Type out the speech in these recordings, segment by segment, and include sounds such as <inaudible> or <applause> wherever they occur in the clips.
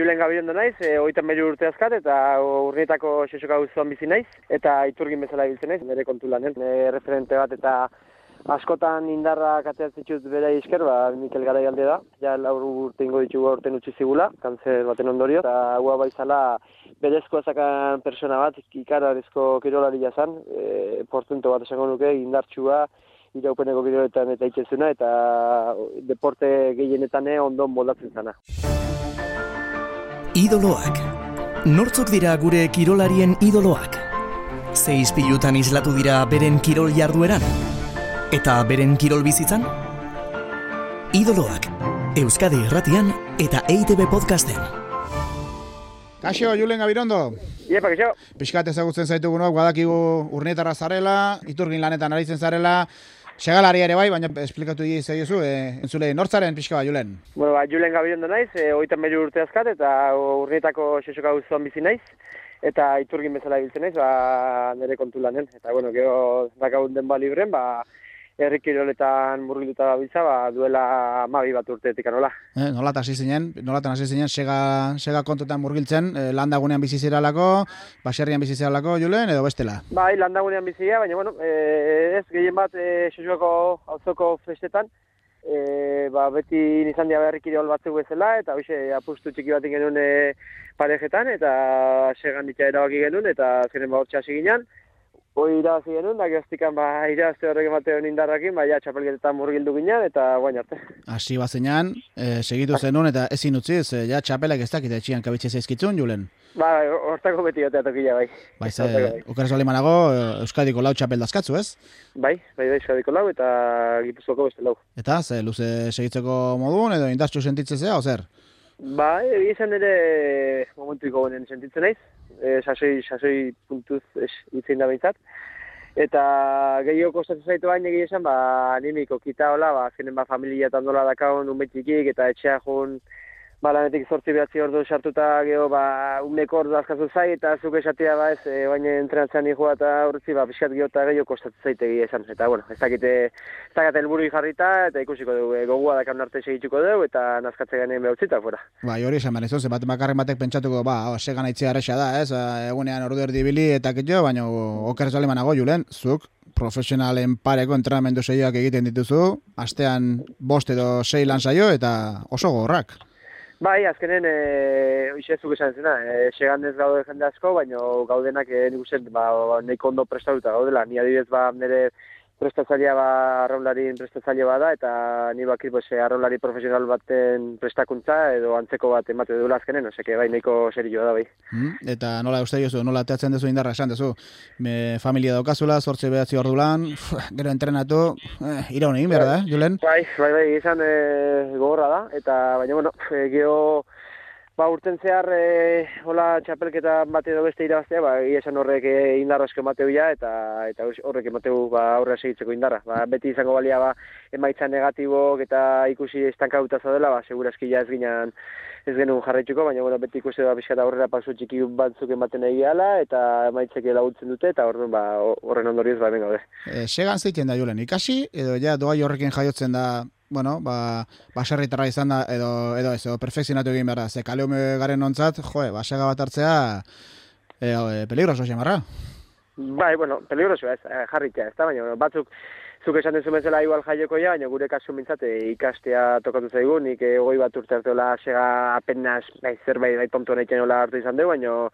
Julen Gabirondo naiz, e, oitan beru urte azkat, eta urnietako sesoka guztuan bizi naiz, eta iturgin bezala biltzen naiz, nire kontu lanen, nire referente bat, eta askotan indarra kateatzen bere izker, ba, Mikel Garai alde da, ja laur urte ingo ditugu urte utzi zigula, kanzer baten ondorio, eta hua baizala berezko ezakan persona bat, ikararizko kirolari jazan, e, portunto bat esango nuke, indartsua, iraupeneko kiroletan eta itxezuna, eta deporte gehienetan ondo moldatzen zana. Idoloak. Nortzok dira gure kirolarien idoloak? Ze izpilutan islatu dira beren kirol jardueran? Eta beren kirol bizitzan? Idoloak. Euskadi Erratian eta EITB podcasten. Kaixo, Julen Gabirondo. Iepa, kaixo. Piskat ezagutzen zaitugunok, badakigu urnietara zarela, iturgin lanetan aritzen zarela, Segalari ere bai, baina esplikatu dira zaiozu, e, entzule, nortzaren pixka ba, Julen? Bueno, ba, Julen gabirondo naiz, e, oitan meru urte azkat, eta urnietako sesoka guztuan bizi naiz, eta iturgin bezala biltzen naiz, ba, nire kontu lanen. Eta, bueno, gero, dakagun den libren, ba, errikiroletan murgilduta da biza, ba, duela mabi bat urteetik anola. Eh, nola hasi zinen, nola hasi zinen, sega, sega kontutan murgiltzen, eh, landagunean bizi ziralako, baserrian bizi ziralako, Julen, edo bestela? Bai, landagunean bizia, baina, bueno, eh, ez gehien bat eh, sesuako auzoko festetan, eh, ba, beti nizan dia errikirol batzuk bezala, eta hoxe, apustu txiki bat genuen eh, parejetan, eta segan ditia erabaki genuen, eta ziren ba hasi ginen, Hoi irabazi genuen, da gehaztikan ba, irabazte horrek emateon indarrakin, ba, ja, txapelketetan murgildu ginen, eta guain arte. Hasi bazenean, e, segitu zenun, eta ezin utziz, e, ja, txapelak ez dakit etxian kabitxe zaizkitzun, Julen? Ba, hortako beti jotea tokila, bai. Bai, ze, ukaraz bali manago, Euskadiko lau txapel dazkatzu, ez? Bai, bai, bai, Euskadiko lau, eta Gipuzkoako beste lau. Eta, ze, luze segitzeko modun, edo indartxu sentitzezea, ozer? Ba, egizan ere momentuiko gonen sentitzen naiz, e, sasoi, sasoi puntuz itzen da bintzat. Eta gehiago kostatzen zaitu bain egia esan, ba, animiko kita hola, ba, zinen ba, familia eta ondola dakaun, unbetikik, eta etxea jun, ba, lanetik zortzi behatzi ordu sartuta geho, ba, uneko ordu azkazu zai, eta zuk esatia, ba, ez, e, baina entrenatzen nihua eta urtzi, ba, pixkat geho eta gehiago kostatzen zaite esan. Eta, bueno, ez dakite, ez dakite elburu jarrita, eta ikusiko dugu, e, gogua dakan arte segituko dugu, eta nazkatze ganean behutzita, fuera. Ba, hori esan, baina, bat bakarren batek pentsatuko, ba, segan aitzea arrexa da, ez, egunean ordu erdibili, eta ketxo, baina, okeraz alemanago, julen, zuk, profesionalen pareko entrenamendu seioak egiten dituzu, astean bost edo sei lan saio, eta oso gorrak. Bai, azkenen, e, oixe zuk esan zena, e, segan ez gaude jende asko, baina gaudenak e, nik uste, ba, neko ondo prestatuta gaudela. Ni adibidez, ba, nire prestatzailea ba arraularien prestatzaile bada eta ni bakit pues arraulari profesional baten prestakuntza edo antzeko bat emate duela azkenen, osea bai nahiko serio da bai. Mm, eta nola uste jozu, nola teatzen duzu indarra esan duzu? Me familia daukazula, sortze behatzi ordulan, gero entrenatu, eh, iraun egin behar da, eh, Julen? Bai, bai, bai, izan eh, gogorra da, eta baina, bueno, eh, geho, ba, urten zehar e, hola txapelketa bate edo beste irabaztea, ba, esan horrek e, indarra asko emateu ja, eta, eta horrek emateu ba, aurra segitzeko indarra. Ba, beti izango balia ba, emaitza negatibok eta ikusi estankauta dela, ba, segura eskila ez ginen ez genuen jarraituko, baina bueno, beti ikusi da bizkata aurrera pasu txiki batzuk ematen nahi gala, eta emaitzek laguntzen dute, eta horren ba, horren ondorioz ba, benga, E, segan zeiten da, Julen, ikasi, edo ja doa horrekin jaiotzen da bueno, ba, baserritarra izan da, edo, edo ez, edo perfekzionatu egin behar da, ze kaleume garen ontzat, jo, basega bat hartzea, e, e, peligroso xamarra. Bai, bueno, peligroso ez, eh, jarritea, ez da, baina batzuk, zuk esan dezu bezala igual jaioko ja, baina gure kasu mintzate ikastea tokatu zaigu, nik egoi bat urte hartu sega apenas, bai, zerbait, bai, tontu nahi hartu izan dugu, baina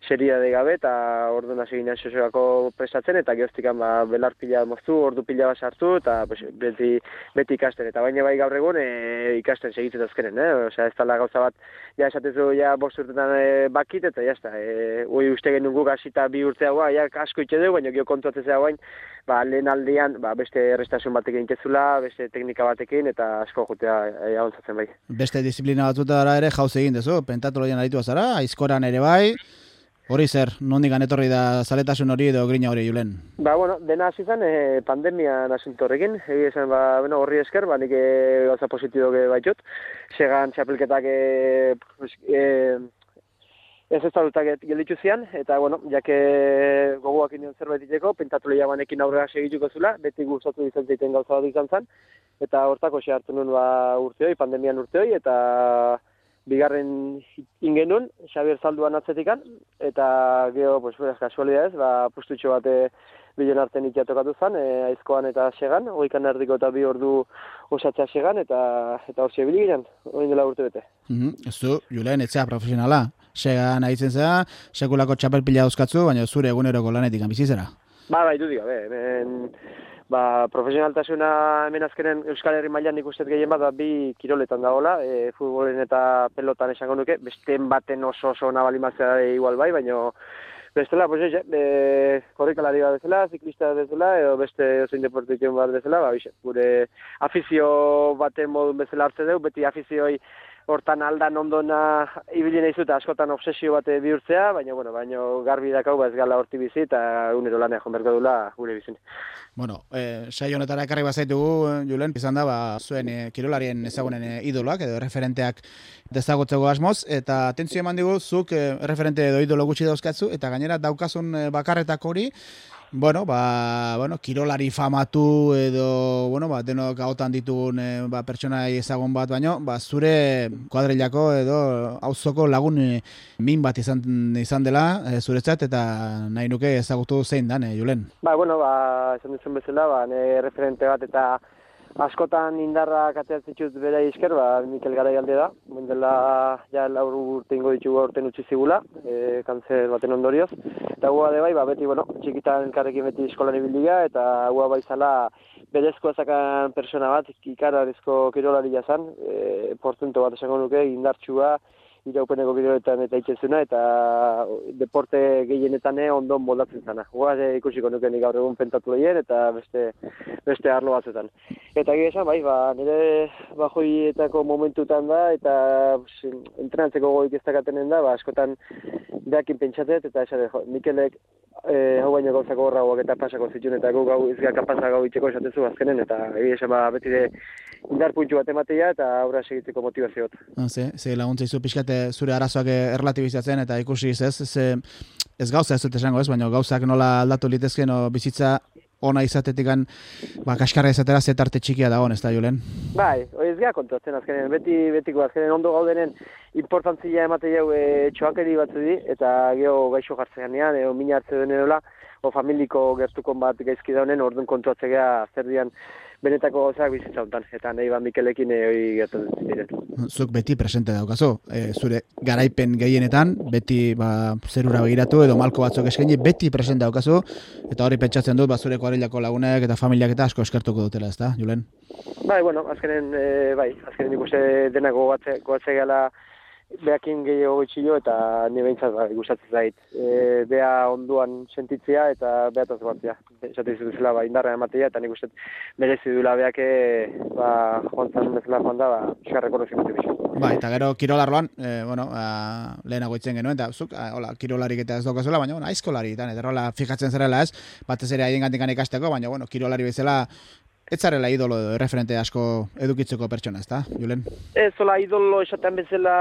seria de gabe eta ordu hasi ginen sosoako prestatzen eta geoztikan ba belar pila moztu, ordu pila bat sartu eta pues, beti, beti ikasten eta baina bai gaur egun e, ikasten segitzen azkenen, eh? Osea, ez tala gauza bat ja esatezu ja bost urtetan e, bakit eta ja esta, e, ui uste genuen guk hasita bi urte hau, ja asko itxe dugu, baina gio kontuatzen zea guain, ba, lehen aldean, ba, beste errestasun batekin ikezula, beste teknika batekin, eta asko jutea e, bai. Beste disiplina batzuta ere jauz egin dezu, pentatologian aritu azara, aizkoran ere bai, Hori zer, nondik anetorri da zaletasun hori edo grina hori, Julen? Ba, bueno, dena hasi zen, e, pandemia nasintorrekin, egi esan, ba, bueno, horri esker, ba, nik e, gauza positibo ge baitut, segan txapelketak e, e, ez ez talutak gelditu zian, eta, bueno, jake gogoak inion zerbait diteko, pentatu lehia banekin aurrera segituko zula, beti gustatu izan zeiten gauza bat izan zen, eta hortako xe hartu nuen ba, urteoi, pandemian urteoi, eta bigarren ingenun, Xabier Zalduan atzetikan, eta geho, pues, beraz, kasualidades, ba, pustutxo bate bilen artean ikia tokatu zen, e, aizkoan eta segan, oikan erdiko eta bi ordu osatzea segan, eta eta hor zebili ginen, hori dela urte bete. Mm -hmm. Ez du, Julen, etzea profesionala. Segan nahitzen zera, sekulako txapel pila euskatzu, baina zure eguneroko lanetik bizizera. Ba, du diga, be, hemen, ba, profesionaltasuna hemen azkenen Euskal Herri mailan nik uste gehien bat, ba, bi kiroletan dagoela, e, futbolen eta pelotan esango nuke, besteen baten oso oso nabalimazia igual bai, baina bestela, pues eze, e, korrikalari bat bezala, ziklista bezala, edo beste ozein deportikion bat bezala, ba, bixe, gure afizio baten modun bezala hartze dugu, beti afizioi hortan aldan ondona ibili nahi zuta askotan obsesio bate bihurtzea, baina bueno, baina garbi dakau ba ez gala horti bizi eta unero lanea jonberko dula gure bizin. Bueno, eh, sai honetara ekarri bazaitugu, Julen, izan da, ba, zuen eh, kirolarien ezagunen eh, idoloak edo referenteak dezagotzeko asmoz, eta atentzio eman digu, zuk eh, referente edo idolo gutxi dauzkatzu, eta gainera daukazun eh, bakarretak hori, Bueno, ba, bueno, kirolari famatu edo, bueno, ba, denok hautan ditugun e, ba, pertsona ezagun bat, baino, ba, zure kuadrilako edo auzoko lagun e, min bat izan, izan dela e, zuretzat eta nahi nuke ezagutu zein dan, e, Julen? Ba, bueno, ba, esan duzun bezala, ba, ne referente bat eta askotan indarra kateatzen ditut bere izker, ba, Mikel Garaialde da, dela ja laur urte ingo ditugu urten utzi zigula, e, kanzer baten ondorioz. Eta gua de bai, ba, beti, bueno, txikitan elkarrekin beti eskolan ibildiga, eta gua bai zala berezko ezakan persona bat, ikararizko kirolari jazan, e, portento bat esango nuke, indartsua, iraupeneko bideoetan eta itxezuna, eta deporte gehienetan ondo moldatzen zana. Goa ikusiko nuke nik gaur egun pentatu lehien, eta beste, beste arlo batzutan. Eta gira esan, bai, ba, nire bajoietako momentutan da, eta entrenantzeko goik ez dakatenen da, ba, askotan behakin pentsatet, eta esan, jo, Mikelek eh hau baino gauzako horra eta pasako zituen eta gau gau ez gaka pasa gau itzeko esatezu azkenen eta egia esan ba beti de indar puntu bat ematea eta aurra segitzeko motivazio bat. Ah, ze, ze laguntza izu pixkate zure arazoak erlatibizatzen eta ikusi ez? Ez, ez gauza ez dut esango ez, baina gauzak nola aldatu litezken o bizitza ona izatetik ba, kaskarra izatera zetarte txikia dagoen, ez da, Julen? Bai, hori ez gara kontratzen azkenen, beti, betiko azkenen ondo gaudenen importantzia emate jau e, txoakeri batzu di, eta geho gaixo jartzen ganean, edo mina hartze denen o familiko gertukon bat gaizki daunen, orduan kontratzea zer dian benetako gozak bizitza hontan eta nahi ba Mikelekin eh, hori gertatzen diretu. Zuk beti presente daukazu, e, zure garaipen gehienetan, beti ba, zerura begiratu edo malko batzuk eskaini, beti presente daukazu, eta hori pentsatzen dut, ba, zure koarilako lagunek eta familiak eta asko eskertuko dutela, ez da, Julen? Bai, bueno, azkenen, e, bai, azkenen ikuste denako gogatze, gala, beakin gehiago gitxio eta ni behintzat ba, gustatzen zait. E, bea onduan sentitzea eta beataz batzea. Esate dizu zela ba, indarra ematea eta nik uste merezi duela beake ba, jontzan bezala joan da, ba, xarreko Ba, eta gero kirolarroan, e, bueno, a, lehenago itzen genuen, eta zuk, hola, kirolarik eta ez daukazuela, baina, bueno, aizkolari, eta rola fijatzen zerela ez, batez ere haien gantikan ikasteko, baina, bueno, kirolari bezala, Ez zarela idolo edo referente asko edukitzeko pertsona, ezta, Julen? Ez, zola idolo esaten bezala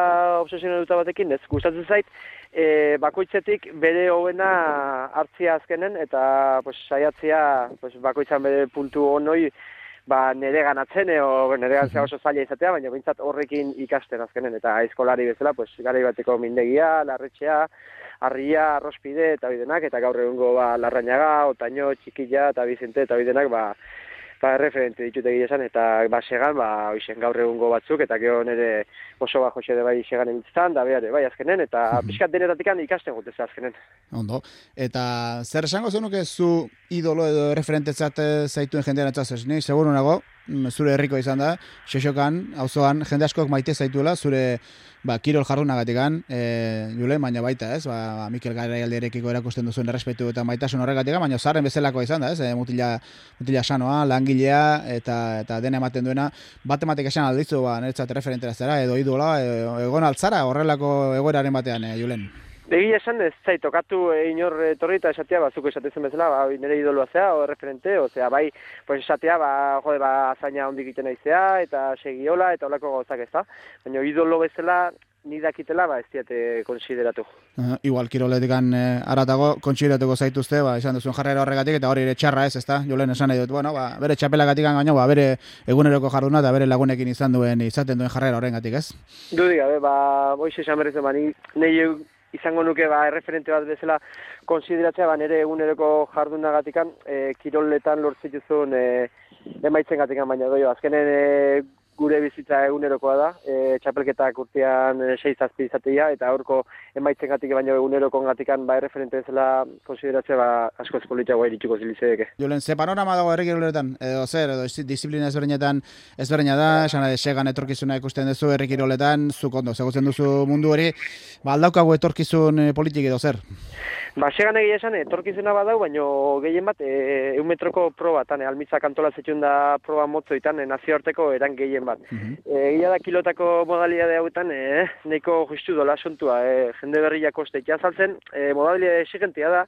obsesionen duta batekin, ez, gustatzen zait, e, bakoitzetik bere hoena hartzia azkenen, eta pues, saiatzia pues, bakoitzan bere puntu honoi, ba, nere ganatzen, eo, nere ganatzen oso zaila izatea, baina bintzat horrekin ikasten azkenen, eta aizkolari bezala, pues, gara bateko mindegia, larretxea, arria, arrospide, eta bidenak, eta gaur egungo ba, larrainaga, otaino, txikilla, eta bizente, eta bidenak, ba, ba, referente ditut egia esan, eta ba, segan, ba, oizen gaur egungo batzuk, eta gero nire oso ba, jose de bai segan emitzen, da behar, bai azkenen, eta mm <laughs> -hmm. pixkat denetatik ikasten gutez azkenen. Ondo, eta zer esango zenuke zu idolo edo referentetzat zaituen jendean etzaz ni, seguru nago, zure herriko izan da, xoxokan, auzoan jende askok maite zaituela, zure ba, kirol jardunagatik gan, e, jule, baina baita, ez, ba, Mikel Garai alderekiko erakusten duzuen errespetu eta maitasun horregatik baina zarren bezalako izan da, ez, e, mutila, mutila sanoa, langilea, eta eta dena ematen duena, bat ematek esan aldizu, ba, niretzat referentera zera, edo idola, edo, egon altzara, horrelako egoeraren batean, e, julen. Begi esan ez zait, tokatu e, inor etorri eta esatea, ba, esatezen bezala, ba, nire idolua zea, o referente, o zea, bai, pues esatea, ba, jode, ba, zaina hondik egiten aizea, eta segiola, eta olako gauzak ez da. Baina idolo bezala, ni dakitela, ba, ez diate konsideratu. Uh, igual, kiroletikan uh, aratago, kontsideratuko zaituzte, ba, izan duzuen jarrera horregatik, eta hori ere txarra ez, ezta? Jolen esan nahi dut, bueno, ba, bere txapelagatik gaino, ba, bere eguneroko jarduna eta bere lagunekin izan duen, izaten duen jarrera horrengatik, ez? Dudi gabe, ba, boiz esan berriz, ba, ni, nahi izango nuke ba, erreferente bat bezala konsideratzea, ba, nire eguneroko jardunagatikan, e, kiroletan lortzituzun e, emaitzen gatikan, baina doio, azkenen e, gure bizitza egunerokoa da, e, txapelketak urtean e, sei zazpi izatea, eta aurko emaitzen gatik baino eguneroko gatikan ba, erreferente zela konsideratzea ba, asko ezpolitza guai ditxuko zilizedeke. Jolen, ze panorama dago errekiroletan, edo zer, edo disiplina ezberdinetan ezberdina da, esan ade, segan etorkizuna ikusten duzu errekiroletan, zuk ondo, zegotzen duzu mundu hori, ba, aldaukagu etorkizun e, politik edo zer? Ba, segan egia esan, etorkizuna badau, baino gehien bat, e, metroko proba, tan, e, almitzak antolatzen da proba motzoitan, e, nazioarteko eran gehien bat. Mm -hmm. da kilotako modalidade hauetan, e, neko justu dola sontua, e, jende berriak ostek jazaltzen, e, modalidade exigentia da,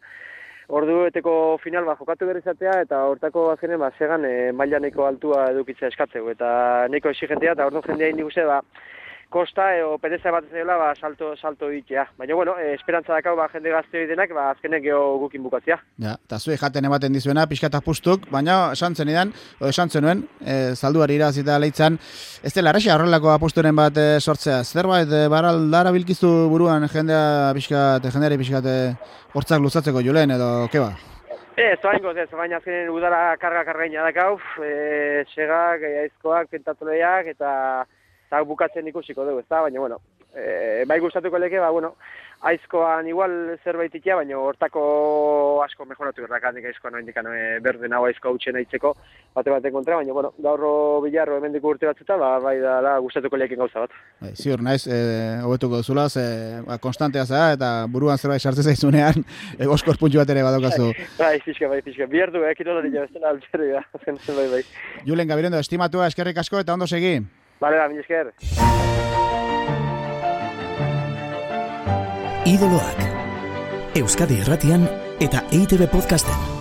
ordu eteko final bat jokatu berrizatea, eta hortako azkenen, ba, segan e, maila neko altua edukitzea eskatzeu, eta neko exigentia, eta ordu jendea indi ba, kosta edo pereza bat zela ba salto salto ditea. Baina bueno, eh, esperantza dakau ba jende gazte denak ba azkenek geo gukin bukatzea. Ja, ta zue jaten ematen dizuena pizkata pustuk, baina esan zenidan o esan zenuen, eh salduari irazita leitzan, ez dela arraxa horrelako aposturen bat e, sortzea. Zerbait e, baral dara bilkizu buruan jendea pizkat jendeari pizkat hortzak luzatzeko julen edo ke ba? Ez, oaingo, ez, baina azkenen udara karga kargaina dakau, eh segak, aizkoak, pentatoleak eta eta bukatzen ikusiko dugu, ezta? Baina, bueno, e, bai gustatuko leke, ba, bueno, aizkoan igual zerbait ikia, baina hortako asko mejoratu errakandik aizkoan noin dikan e, berde nago aizko hau aitzeko, bate baten kontra, baina, bueno, gaurro bilarro hemen diku urte batzuta, ba, bai da, la, gustatuko leken gauza bat. Bai, ziur, naiz, e, hobetuko duzula, ze, ba, konstantea za, eta buruan zerbait sartze zaizunean, <laughs> egoskor puntxu bat ere badaukazu. <laughs> Bai, fiska, bai, fiska, bierdu, eh, kirolari jabezten altzeri, <laughs> bai, bai. Julen, Gabirendo, estimatua, eskerrik asko, eta ondo segi. Vale, da, esker. Idoloak. Euskadi Erratian eta EITB Podcasten.